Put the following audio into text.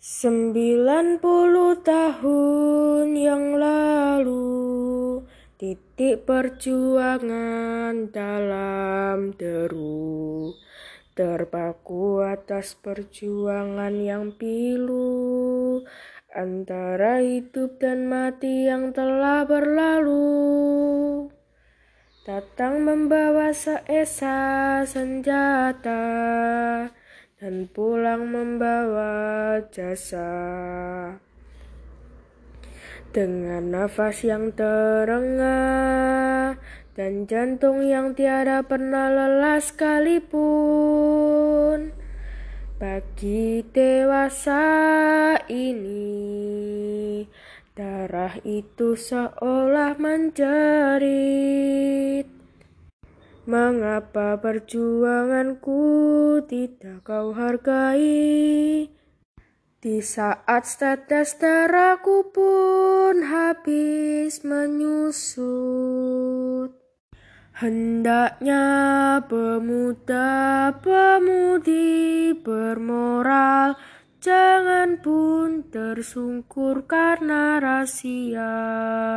Sembilan puluh tahun yang lalu Titik perjuangan dalam deru. Terpaku atas perjuangan yang pilu Antara hidup dan mati yang telah berlalu. Datang membawa seesa senjata dan pulang membawa jasa. Dengan nafas yang terengah dan jantung yang tiada pernah lelah sekalipun. Bagi dewasa ini, darah itu seolah menjerit. Mengapa perjuanganku tidak kau hargai? Di saat tetes darahku pun habis menyusut Hendaknya pemuda-pemudi bermoral Jangan pun tersungkur karena rasial